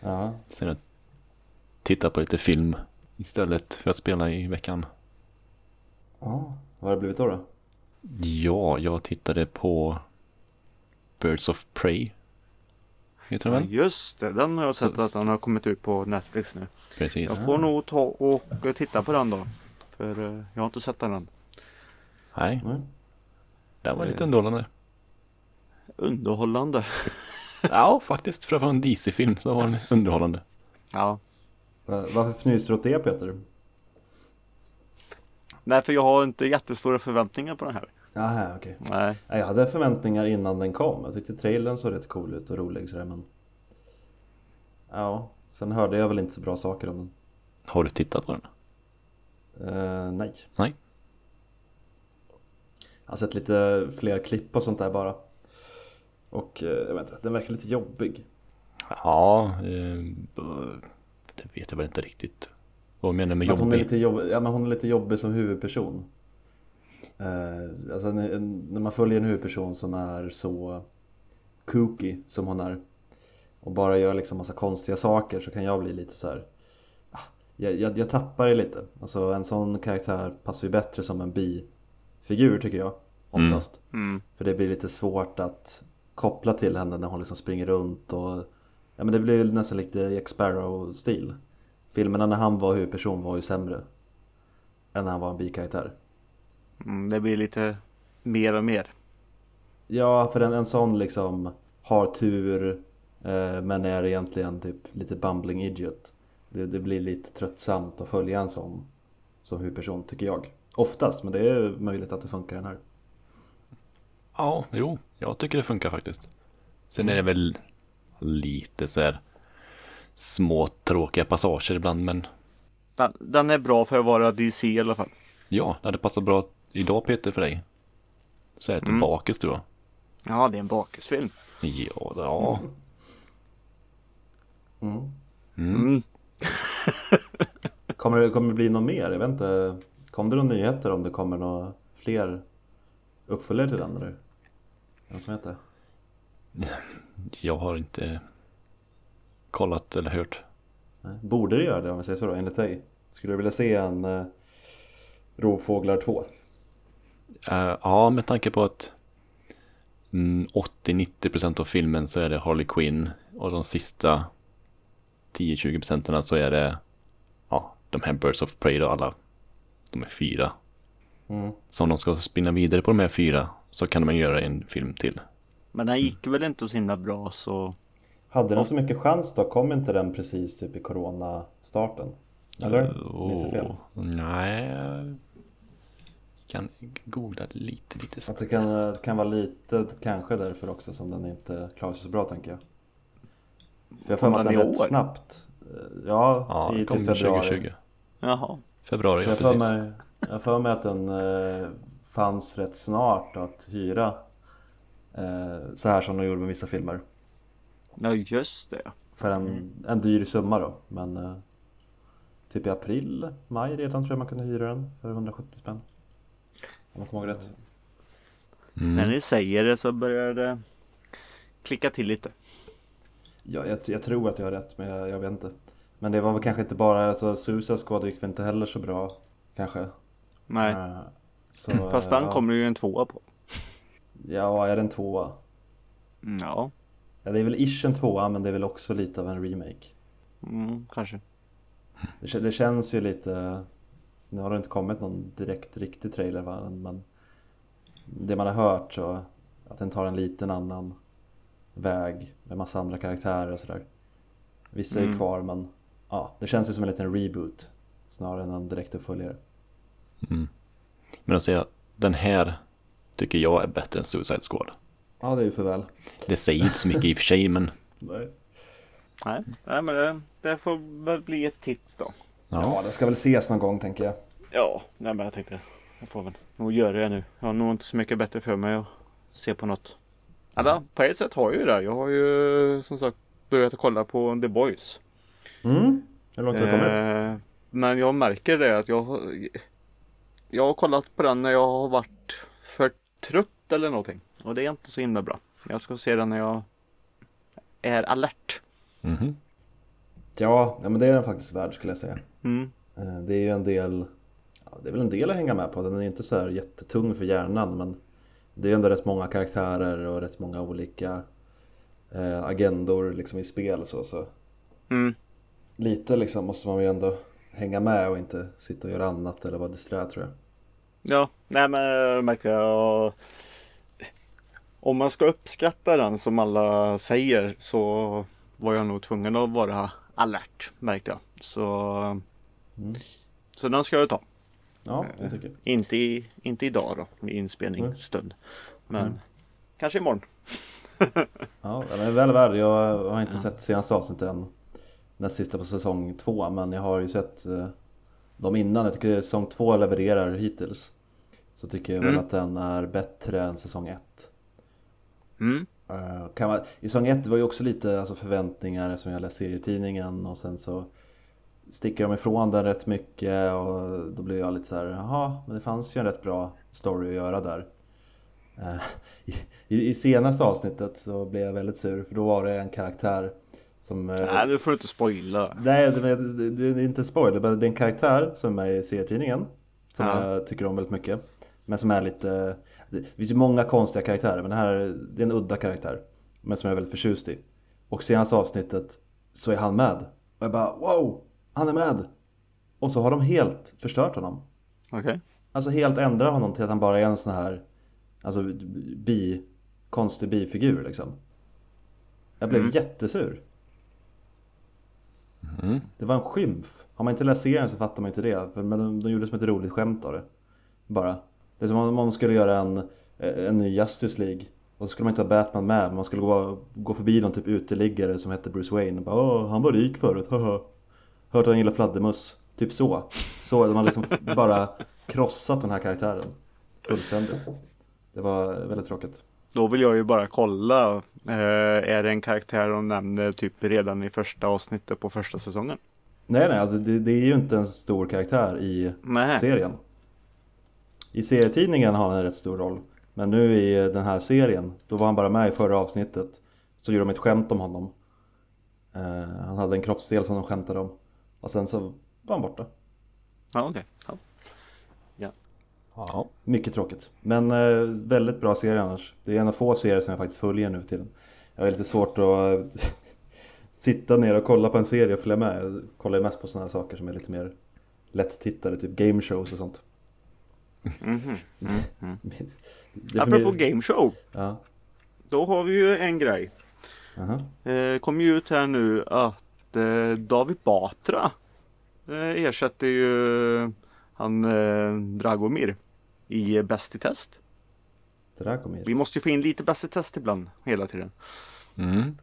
Ja, Sen jag tittar på lite film istället för att spela i veckan. ja. vad har det blivit då? då? Ja, jag tittade på Birds of Prey. Heter Ja, den väl? just det, den har jag sett att den har kommit ut på Netflix nu. Precis. Jag får nog ta och titta på den då. För eh, jag har inte sett den än. Nej, Nej. den var lite underhållande. Underhållande. Ja, faktiskt. För att vara en DC-film så var den underhållande. Ja. Va- Varför fnyser du åt det Peter? Nej, för jag har inte jättestora förväntningar på den här. Jaha, okej. Nej. Nej, Jag hade förväntningar innan den kom. Jag tyckte trailern såg rätt cool ut och rolig sådär men... Ja, sen hörde jag väl inte så bra saker om den. Har du tittat på den? Eh, nej. Nej. Jag har sett lite fler klipp och sånt där bara. Och eh, jag vet inte, den verkar lite jobbig. Ja, eh, det vet jag väl inte riktigt. Vad menar du med Att hon, är jobbig? lite jobb, ja, men hon är lite jobbig som huvudperson. Eh, alltså när, när man följer en huvudperson som är så kooky som hon är och bara gör liksom massa konstiga saker så kan jag bli lite så här. ah, Jag, jag, jag tappar det lite. Alltså en sån karaktär passar ju bättre som en bifigur tycker jag. Oftast. Mm. För det blir lite svårt att koppla till henne när hon liksom springer runt och Ja men det blir nästan lite Jack Sparrow-stil. Filmerna när han var huvudperson var ju sämre. Än när han var en bikaraktär. Mm, det blir lite mer och mer. Ja, för en, en sån liksom har tur eh, men är egentligen typ lite bumbling idiot. Det, det blir lite tröttsamt att följa en sån som huvudperson tycker jag. Oftast, men det är möjligt att det funkar den här. Ja, jo, jag tycker det funkar faktiskt. Sen är det väl lite så här små tråkiga passager ibland, men Den, den är bra för att vara DC i alla fall. ja, det hade passat bra idag Peter för dig. Så är det Mm. tillbaka tror jag. Ja, det är en bakisfilm. Ja, ja. Mm. Mm. Mm. Kommer, det, kommer det bli något mer? Jag vet inte. Kom det några nyheter om det kommer några fler uppföljare till den eller? Vem som heter? Jag har inte kollat eller hört. Borde det göra det om vi säger så då, enligt dig? Skulle du vilja se en eh, Rovfåglar 2? Eh, ja, med tanke på att mm, 80-90% av filmen så är det Harley Quinn och de sista 10-20% så är det ja, de här Birds of Prey och alla. De är fyra. Mm. Så om de ska spinna vidare på de här fyra så kan man göra en film till. Men den gick väl inte så himla bra så. Hade den så mycket chans då? Kom inte den precis typ i Corona-starten? Eller? Oh, nej. Kan googla lite, lite Att snabbt. det kan, kan vara lite kanske därför också som den inte klarar sig så bra tänker jag. För jag får mig att den rätt år? snabbt. eh, Ja, Ja, i typ februari. 2020. Jaha. Februari, ja, Jag får precis. mig, jag får mig att den eh, fanns rätt snart att hyra. Eh, så här som de gjorde med vissa filmer. Ja just det. För en, en dyr summa då. Men eh, typ i april, maj redan tror jag man kunde hyra den för 170 spänn. Om jag kommer ihåg rätt. Mm. När ni säger det så börjar det klicka till lite. Ja, jag, jag tror att jag har rätt men jag, jag vet inte. Men det var väl kanske inte bara, alltså Suicide Squad gick väl inte heller så bra kanske. Nej, Eh, Så, fast den ja. kommer ju en tvåa på. Ja, är det en tvåa? Mm, Ja, Ja, det är väl ish en tvåa men det är väl också lite av en remake. mm, kanske. Det, det känns ju lite, nu har det inte kommit någon direkt riktig trailer va? men det man har hört så att den tar en liten annan väg med massa andra karaktärer och sådär. Vissa är Mm. kvar men ja, det känns ju som en liten reboot snarare än en direkt uppföljare. Mm. Men att säga, den här tycker jag är bättre än Suicide Squad. Ja, det är ju för väl. Det säger inte så mycket i och för sig, men Nej. Nej, Nej men det, det får väl bli ett titt då. Ja, ja. det ska väl ses någon gång tänker jag. Ja, nej men jag tänkte jag får väl nog göra det nu. Jag har nog inte så mycket bättre för mig att se på något. Eller på ett sätt har jag ju det. Jag har ju som sagt börjat kolla på The Boys. Mm. Hur långt har du kommit? Eh, men jag märker det att jag Jag har kollat på den när jag har varit för trött eller någonting. Och det är inte så himla bra. Jag ska se den när jag är alert. Mhm. Ja, ja, men det är den faktiskt värd skulle jag säga. Mm. Eh, Det är ju en del, ja, det är väl en del att hänga med på. Den är inte så här jättetung för hjärnan men det är ändå rätt många karaktärer och rätt många olika eh, agendor liksom i spel så, så Mm. lite liksom måste man ju ändå hänga med och inte sitta och göra annat eller vara disträ tror jag. Ja, nej men jag märker jag. Om man ska uppskatta den som alla säger så var jag nog tvungen att vara alert märkte jag. Så, Mm. så den ska jag ta. Ja, det tycker jag. Inte, i, inte idag då, i inspelningsstund. Men Mm. kanske imorgon. Ja, den är väl värd. Jag har inte sett senaste avsnittet än. Den sista på säsong två men jag har ju sett eh, dem innan. Jag tycker säsong två levererar hittills. Så tycker jag väl Mm. att den är bättre än säsong ett. Mm. Eh, kan man, I säsong ett var ju också lite alltså, förväntningar som jag läste serietidningen och sen så sticker de ifrån den rätt mycket och då blir jag lite så här, jaha, men det fanns ju en rätt bra story att göra där. Eh, I, I senaste avsnittet så blev jag väldigt sur för då var det en karaktär som... eh, Nej, nu får du inte spoila. Nej, det, det, det är inte spoiler, men det är en karaktär som är i serietidningen Som Ja. jag tycker om väldigt mycket Men som är lite Det finns ju många konstiga karaktärer men det här det är en udda karaktär Men som jag är väldigt förtjust i Och senaste avsnittet så är han med Och jag bara wow! Han är med! Och så har de helt förstört honom Okej. Alltså helt ändrat honom till att han bara är en sån här Alltså bi Konstig bifigur liksom Jag blev Mm. jättesur Mm. Det var en skymf. Har man inte läst serien så fattar man inte det. För- Men de, de gjorde som ett roligt skämt av det. Bara. Det är som om man skulle göra en, en ny Justice League. Och så skulle man inte ha Batman med. Men man skulle gå, gå förbi någon typ uteliggare som hette Bruce Wayne. Och bara, Åh, han var rik förut, haha. Hört att han gillar fladdermöss. Typ så. Så de har liksom bara krossat den här karaktären. Fullständigt. Det var väldigt tråkigt. Då vill jag ju bara kolla. Eh, är det en karaktär de nämnde typ redan i första avsnittet på första säsongen? Nej nej, alltså det, det är ju inte en stor karaktär i Nej. serien. I serietidningen har han en rätt stor roll. Men nu i den här serien, då var han bara med i förra avsnittet. Så gjorde de ett skämt om honom. Eh, han hade en kroppsdel som de skämtade om. Och sen så var han borta. Ja, okej. Ja. Ja. Mycket tråkigt. Men eh, väldigt bra serie annars. Det är en av få serier som jag faktiskt följer nu tiden. Jag har lite svårt att sitta ner och kolla på en serie och följa med. Jag kollar ju mest på sådana här saker som är lite mer lätt-tittade, typ game shows och sånt. Mhm. Mm, mm. Är för Apropå mig- game show. Ja. Då har vi ju en grej. Aha. Eh, kom ju ut här nu att eh, David Batra eh, ersätter ju han eh, Dragomir i Bäst i test. Kom Vi måste ju få in lite Bäst i test ibland hela tiden. Mm.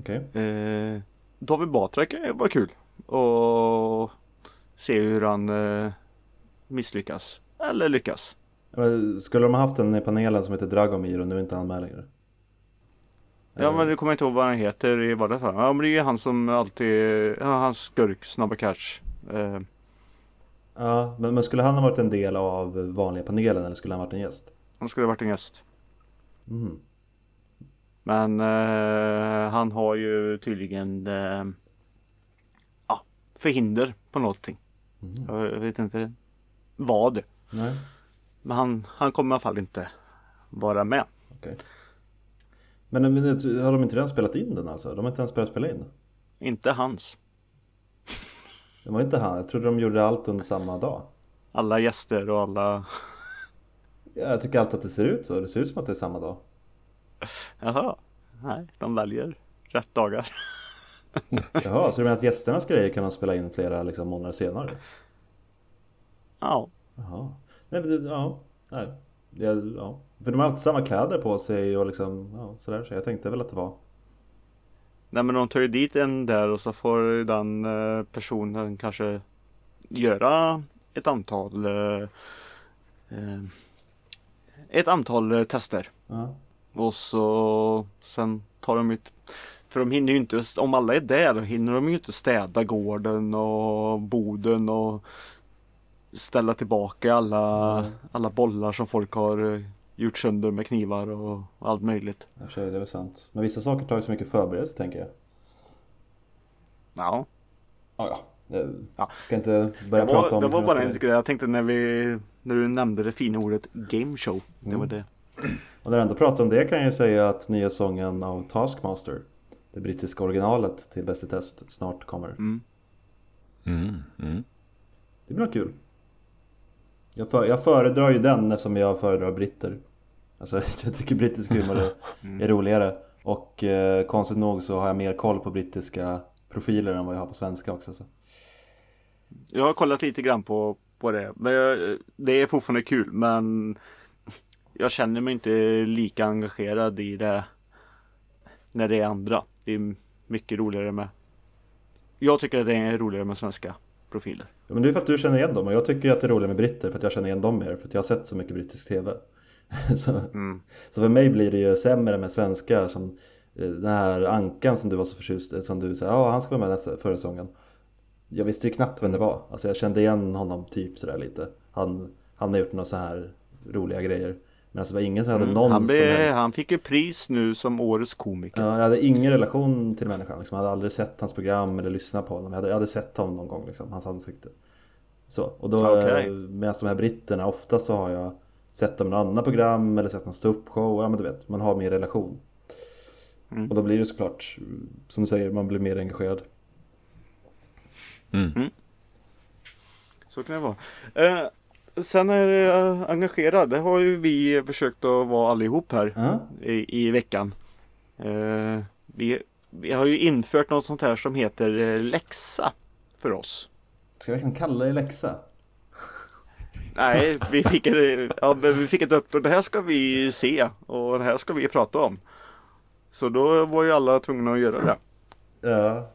Okej. Eh, David Batra kan ju vara kul och se hur han eh, misslyckas eller lyckas. Men Skulle de ha haft en i panelen som heter Dragomir och nu är inte han med längre? Ja men du kommer inte ihåg vad han heter i vardagsfall. Ja men det är ju han som alltid, ja, hans skurk, Snabba Cash Eh, Ja, men, men skulle han ha varit en del av vanliga panelen eller skulle han varit en gäst? han skulle ha varit en gäst. Mm. Men eh, han har ju tydligen eh, ja, förhinder på någonting. Mm. Jag vet inte vad. Nej, Men han, han kommer i alla fall inte vara med. okej. Men, men har de inte redan spelat in den alltså? De har inte ens börjat spela in? Inte hans. Det var inte han, jag trodde de gjorde allt under samma dag. Alla gäster och alla Ja, jag tycker alltid att det ser ut så, det ser ut som att det är samma dag. Jaha. Nej, de väljer rätt dagar. Jaha, så du menar att gästernas grejer kan man spela in flera liksom, månader senare? Ja. Jaha. Nej, men ja. Nej. Det, ja. För de har alltid samma kläder på sig och liksom, ja, sådär. Så jag tänkte väl att det var. Nej men de tar ju dit en där och så får den eh, personen kanske göra ett antal eh, eh, ett antal tester. Ja. Och så sen tar de ut För de hinner ju inte, om alla är där, då hinner de ju inte städa gården och boden och ställa tillbaka alla, Mm. alla bollar som folk har eh, gjort sönder med knivar och allt möjligt. Det är väl sant. Men vissa saker tar ju så mycket förberedelse tänker jag. Ja, Ja, ja. Jag ska inte börja det prata var, om det var bara en grej. Jag tänkte när vi när du nämnde det fina ordet game show. Det Mm. var det. Och när jag ändå pratar om det kan jag ju säga att nya sången av Taskmaster Det brittiska originalet till Bäst i test snart kommer. Mm. Mm, mm. Det blir nog kul. Jag, för, jag föredrar ju den eftersom jag föredrar britter. Alltså jag tycker brittisk humor är, Mm. är roligare. Och eh, konstigt nog så har jag mer koll på brittiska profiler än vad jag har på svenska också. Så. Jag har kollat lite grann på, på det. Men jag, det är fortfarande kul men jag känner mig inte lika engagerad i det när det är andra. Det är mycket roligare med Jag tycker att det är roligare med svenska profiler. Ja, men det är för att du känner igen dem och jag tycker att det är roligare med britter för att jag känner igen dem mer för att jag har sett så mycket brittisk TV. så, Mm. så för mig blir det ju sämre med svenska som eh, den här Ankan som du var så förtjust i, som du sa, ja han ska vara med nästa, förra säsongen. Jag visste ju knappt vem det var, alltså jag kände igen honom typ sådär lite. Han, han har gjort några så här roliga grejer. Men alltså det var ingen som hade någon Mm. han, som be, helst. han fick ju pris nu som årets komiker. Ja, jag hade ingen relation till människan, liksom. jag hade aldrig sett hans program eller lyssnat på honom. Jag hade, jag hade sett honom någon gång, liksom, hans ansikte. Så, och då okay. medan de här britterna, ofta så har jag sett dem i något annat program eller sett någon ståuppshow, ja men du vet, man har mer relation. Mm. Och då blir det såklart, som du säger, man blir mer engagerad. Mm. Så kan det vara. Eh, sen är det eh, engagerad. Det har ju vi försökt att vara allihop här Ja, i, i veckan. Eh, vi, vi har ju infört något sånt här som heter eh, läxa för oss. ska jag verkligen kalla det läxa? Nej, vi fick, ett, ja, vi fick ett uppdrag. Det här ska vi se och det här ska vi prata om. Så då var ju alla tvungna att göra det. Ja.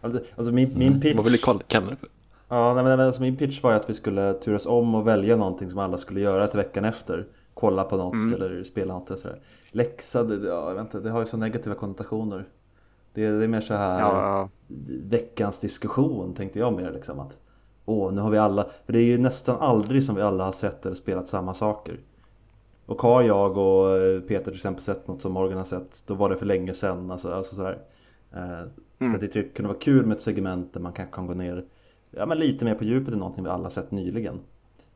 Alltså, alltså min, min pitch... Vad vill du kalla kalla det för? Ja, nej, men alltså min pitch var ju att vi skulle turas om och välja någonting som alla skulle göra till veckan efter. Kolla på något Mm. eller spela något eller sådär. Läxa, det, ja, inte, det har ju så negativa konnotationer. Det, det är mer så här Ja, veckans diskussion tänkte jag mer liksom att Åh, nu har vi alla, för det är ju nästan aldrig som vi alla har sett eller spelat samma saker. Och har jag och eh, Peter till exempel sett något som Morgan har sett, då var det för länge sedan. Alltså, alltså sådär. Eh, Mm. Så att det typ kunde vara kul med ett segment där man kanske kan gå ner ja, men lite mer på djupet i någonting vi alla sett nyligen.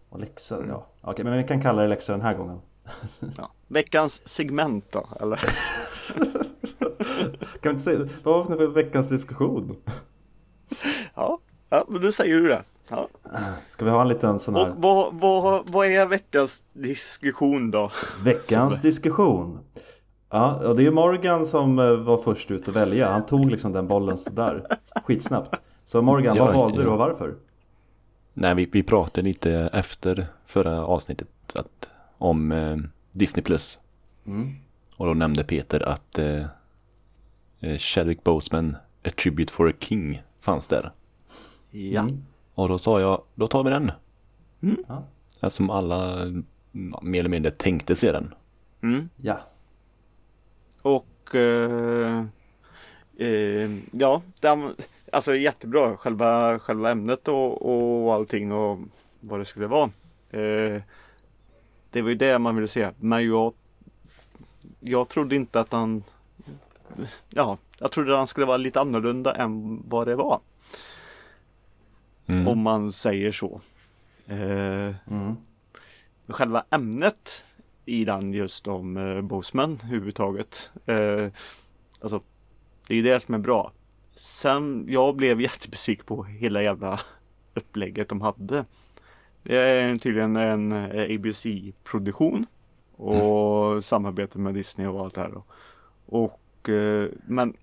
Och läxa, Mm. ja. Okej, men vi kan kalla det läxa den här gången. ja. Veckans segment då, eller? Kan vi inte säga, vad var det för veckans diskussion? Ja, ja men då säger du det. Ja. Ska vi ha en liten sån här Och vad, vad, vad är veckans diskussion då? Veckans diskussion. Ja, och det är Morgan som eh, var först ut att välja. Han tog liksom den bollen sådär skitsnabbt. Så Morgan, Ja, vad valde ja. du och varför? Nej, vi, vi pratade lite efter förra avsnittet att, om eh, Disney Plus. Mm. Och då nämnde Peter att eh, eh, Chadwick Boseman, A Tribute for a King, fanns där. Ja. Mm. Och då sa jag, då tar vi den. Mm. Ja. Eftersom alla mm, mer eller mindre tänkte se den. Mm. Ja. Och eh, eh, ja, den, alltså jättebra. Själva, själva ämnet och, och allting och vad det skulle vara. Eh, det var ju det man ville se. Men jag, jag trodde inte att han Ja, jag trodde att han skulle vara lite annorlunda än vad det var. Mm. Om man säger så. Eh, Mm. själva ämnet i den just om eh, Boseman överhuvudtaget. Eh, alltså, det är det som är bra. Sen, jag blev jättebesviken på hela jävla upplägget de hade. Det är tydligen en eh, ABC-produktion och samarbete med Disney och allt det här. då. Och, eh, men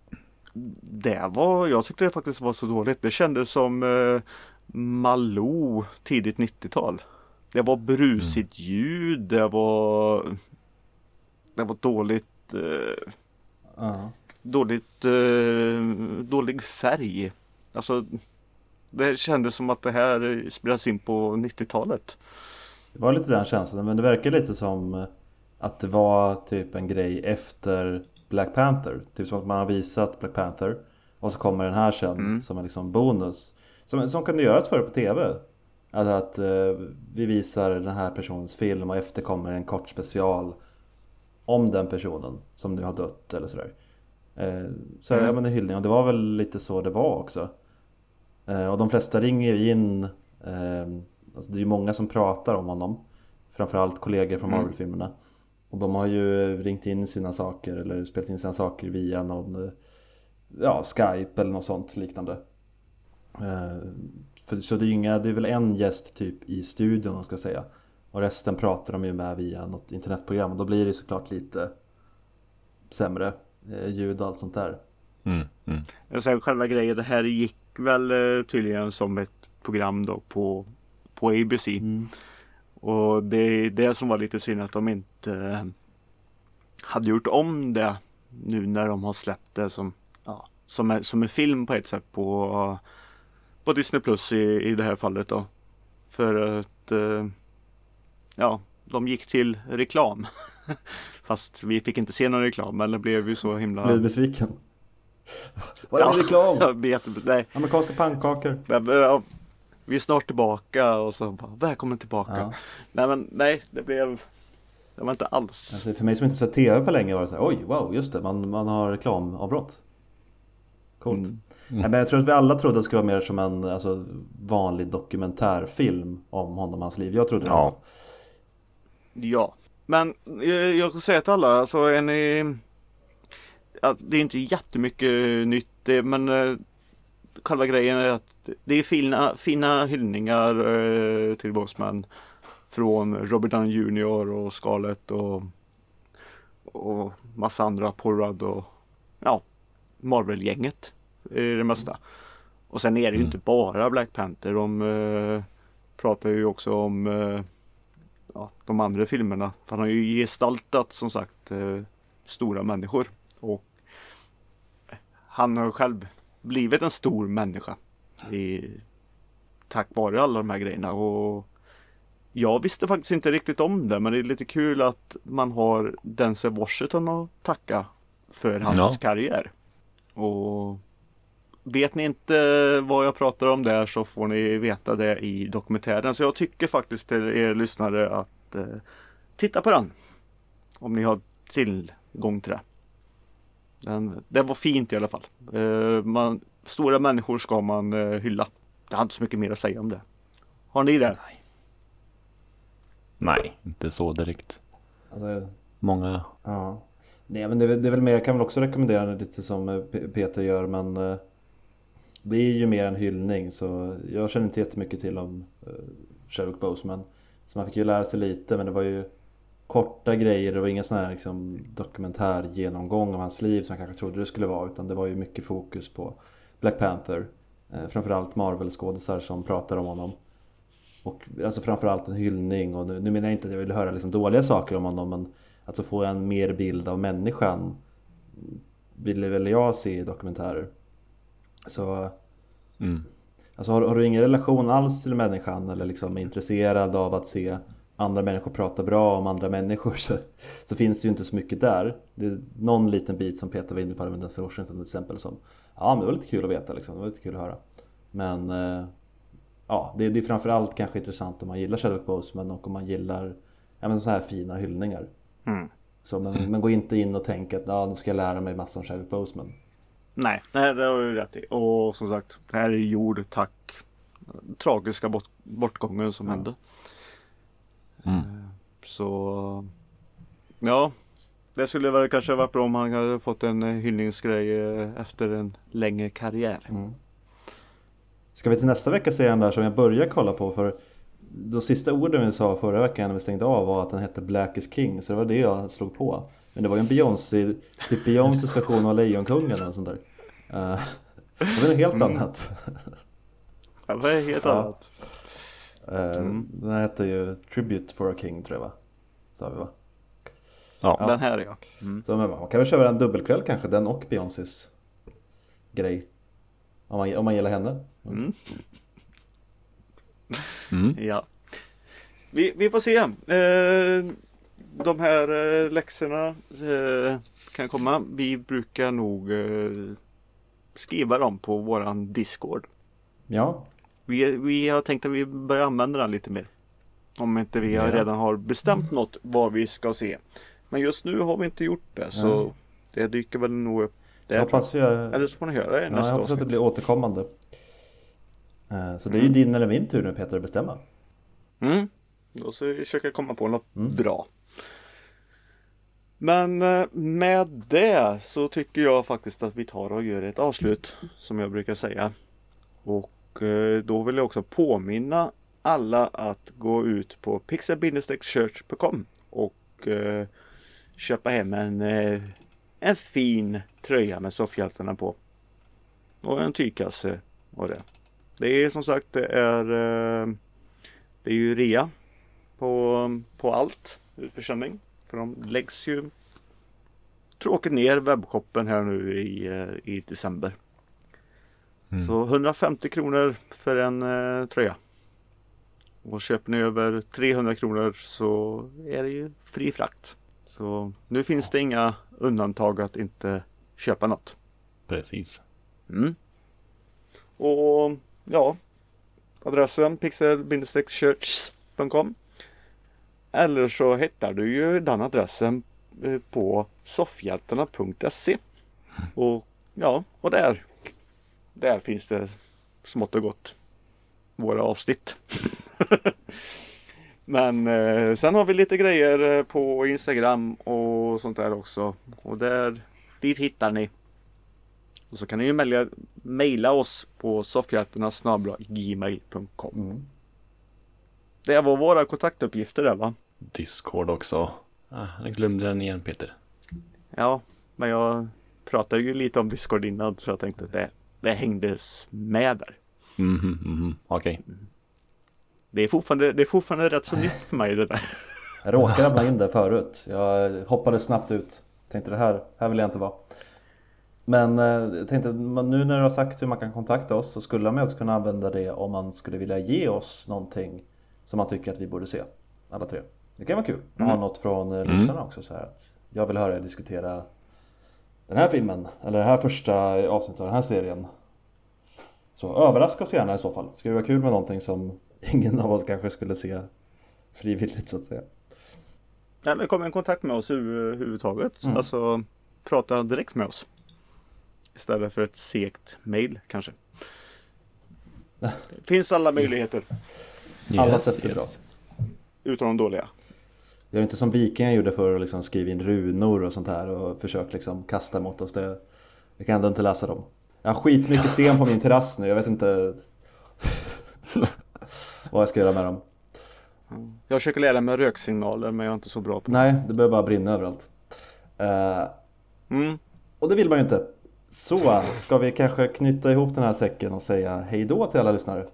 det var, jag tyckte det faktiskt var så dåligt. Det kändes som eh, Malou tidigt 90-tal. Det var brusigt ljud, det var Det var dåligt eh, Ja. Dåligt eh, Dålig färg Alltså Det kändes som att det här spelas in på 90-talet Det var lite den känslan men det verkar lite som eh, att det var typ en grej efter Black Panther. Typ som att man har visat Black Panther och så kommer den här sen Mm. som en liksom bonus. Som, som kunde göras förr på TV. Alltså att eh, vi visar den här personens film och efter kommer en kort special om den personen som nu har dött eller sådär. Eh, så Mm. ja men en hyllning och det var väl lite så det var också. Eh, och de flesta ringer ju in eh, Alltså det är ju många som pratar om honom Framförallt kollegor från Mm. Marvel-filmerna Och de har ju ringt in sina saker eller spelat in sina saker via någon Ja, Skype eller något sånt liknande för, Så det är inga, det är väl en gäst typ i studion om man ska säga Och resten pratar de ju med via något internetprogram och då blir det såklart lite Sämre eh, ljud och allt sånt där Mm. Mm. Sen själva grejen, det här gick väl eh, tydligen som ett program då på På ABC mm. Och det är det som var lite synd att de inte eh, hade gjort om det nu när de har släppt det som, ja, som, är, som en film på ett sätt på, på Disney Plus i, i det här fallet då. För att eh, ja, de gick till reklam. Fast vi fick inte se någon reklam men det blev ju så himla Blev besviken Var det Ja. reklam? Jag vet inte, nej. Amerikanska pannkakor ja, Vi är snart tillbaka och så bara välkommen tillbaka. Ja. Nej men nej, det blev Det var inte alls. Alltså för mig som inte sett TV på länge var det så här, oj wow just det, man, man har reklamavbrott Coolt Mm. Nej, men jag tror att vi alla trodde att det skulle vara mer som en alltså, vanlig dokumentärfilm om honom och hans liv Jag trodde Ja. Ja. Men jag, jag kan säga till alla, alltså är ni ja, Det är inte jättemycket nytt men eh, Själva grejen är att det är fina, fina hyllningar eh, till Boseman Från Robert Downey Jr och Scarlett och Och massa andra Porrad och Ja Marvel-gänget i det mesta. Och sen är det ju Mm. inte bara Black Panther. De eh, pratar ju också om eh, ja, de andra filmerna. Han har ju gestaltat som sagt eh, stora människor. Och han har själv blivit en stor människa. I, tack vare alla de här grejerna. Och jag visste faktiskt inte riktigt om det men det är lite kul att man har Denzel Washington att tacka för hans Ja. karriär. Och Vet ni inte vad jag pratar om där så får ni veta det i dokumentären. Så jag tycker faktiskt till er lyssnare att eh, titta på den. Om ni har tillgång till det. Den, det var fint i alla fall. Eh, man, stora människor ska man eh, hylla. Jag har inte så mycket mer att säga om det. Har ni det? Nej, inte så direkt. alltså, Många. Ja Nej men det är, väl- det är väl mer, jag kan väl också rekommendera den lite som Peter gör men det är ju mer en hyllning så jag känner inte jättemycket till om uh, Sherlock Boseman Så man fick ju lära sig lite men det var ju korta grejer, det var ingen sån här liksom, dokumentärgenomgång av hans liv som jag kanske trodde det skulle vara utan det var ju mycket fokus på Black Panther eh, Framförallt Marvel-skådisar som pratar om honom. Och alltså framförallt en hyllning och nu, nu menar jag inte att jag vill höra liksom dåliga saker om honom men Alltså få en mer bild av människan ville väl jag se i dokumentärer. Så Mm. Alltså har, har du ingen relation alls till människan eller liksom är intresserad av att se andra människor prata bra om andra människor så, så finns det ju inte så mycket där. Det är någon liten bit som Peter var inne på med Denzel Washington till exempel som Ja men det var lite kul att veta liksom, det var lite kul att höra Men eh, Ja det, det är framförallt kanske intressant om man gillar Chadwick Boseman och om man gillar Ja men så här fina hyllningar Mm. Så men, men gå inte in och tänk att ja, nu ska jag lära mig massa om Chadwick Boseman Nej, nej det har du rätt i. Och som sagt, det här är jord tack tragiska bort, bortgången som Ja. hände. Mm. Eh, Så ja, det skulle väl kanske varit bra om han hade fått en eh, hyllningsgrej eh, efter en längre karriär. mm. Ska vi till nästa vecka se den där som jag börjar kolla på för De sista orden vi sa förra veckan när vi stängde av var att den hette Black is King så det var det jag slog på Men det var ju en Beyoncé, typ Beyoncés version av Lejonkungen eller sånt där Eh, Det var något helt Mm. annat Ja, det är helt Ja. annat. Mm. Den hette ju Tribute for a King tror jag va? Sa vi va? Ja. Ja. Den här ja. Mm. Så men man kan väl köra en dubbelkväll kanske, den och Beyoncés grej Om man, om man gillar henne Mm. Mm. Ja. Vi, vi får se. Eh, de här eh, läxorna eh, kan komma. Vi brukar nog eh, skriva dem på våran Discord. Ja, Vi, vi har tänkt att vi börjar använda den lite mer. Om inte vi Ja. redan har bestämt något vad vi ska se. Men just nu har vi inte gjort det så Nej. det dyker väl nog upp. jag där. hoppas jag Eller så får ni höra det Ja, nästa jag hoppas att det blir återkommande. Så det är ju din eller min tur nu Peter att bestämma. Mm. Då ska vi försöka komma på något Mm. bra. Men eh, med det så tycker jag faktiskt att vi tar och gör ett avslut som jag brukar säga. Och eh, då vill jag också påminna alla att gå ut på pixel-church.com och eh, köpa hem en, en fin tröja med soffhjältarna på. Och en tygkasse och det. Det är som sagt det är det är ju rea på, på allt utförsäljning. För de läggs ju tråkigt ner webbshoppen här nu i, eh, i december. Mm. Så 150 kronor för en eh, tröja. Och köper ni över 300 kronor så är det ju fri frakt. Så nu finns det inga undantag att inte köpa något. Precis. Mm. Och ja, adressen pixel-church.com Eller så hittar du ju den adressen eh, på soffhjältarna.se Och ja, och där Där finns det smått och gott våra avsnitt. Men eh, sen har vi lite grejer eh, på Instagram och sånt där också. Och där, dit hittar ni. Och så kan ni ju mejla, mejla oss på soffhjältarna.gmail.com Mm. Det var våra kontaktuppgifter där va? Discord också. Ah, jag glömde den igen Peter. Ja, men jag pratade ju lite om Discord innan så jag tänkte att det, det hängdes med där. Mhm, mhm. Okej. Det är, fortfarande, det är fortfarande rätt så nytt för mig det där. Jag råkade ramla in där förut. Jag hoppade snabbt ut. Tänkte det här, här vill jag inte vara. Men eh, jag tänkte nu när du har sagt hur man kan kontakta oss så skulle man också kunna använda det om man skulle vilja ge oss någonting som man tycker att vi borde se. Alla tre. Det kan vara kul att ha Mm. något från eh, Mm. lyssnarna också så här att jag vill höra er diskutera den här filmen eller det här första avsnittet av den här serien. Så överraska oss gärna i så fall. Det skulle vara kul med någonting som ingen av oss kanske skulle se frivilligt så att säga. Eller kom i kontakt med oss över- överhuvudtaget. Mm. Alltså prata direkt med oss. Istället för ett segt mail kanske. Det finns alla möjligheter. Alla Yes, sätt är yes. bra. Utom de dåliga. Gör inte som vikingar gjorde för att liksom skriva in runor och sånt här och försök liksom kasta mot oss. Det, jag kan ändå inte läsa dem. Jag har skitmycket sten på min terrass nu. Jag vet inte vad jag ska göra med dem. Jag försöker lära mig röksignaler men jag är inte så bra på det. Nej, det börjar bara brinna överallt. Eh, Mm. och det vill man ju inte. Så ska vi kanske knyta ihop den här säcken och säga hej då till alla lyssnare.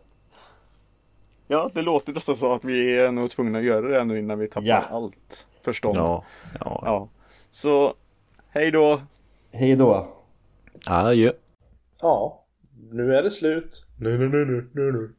Ja, det låter nästan så att vi är nog tvungna att göra det nu innan vi tappar Ja. allt förstånd. Ja, ja. ja. Så hej då! Hej då! Adjö. Ja, nu är det slut. Nu, nu, nu, nu, nu, nu.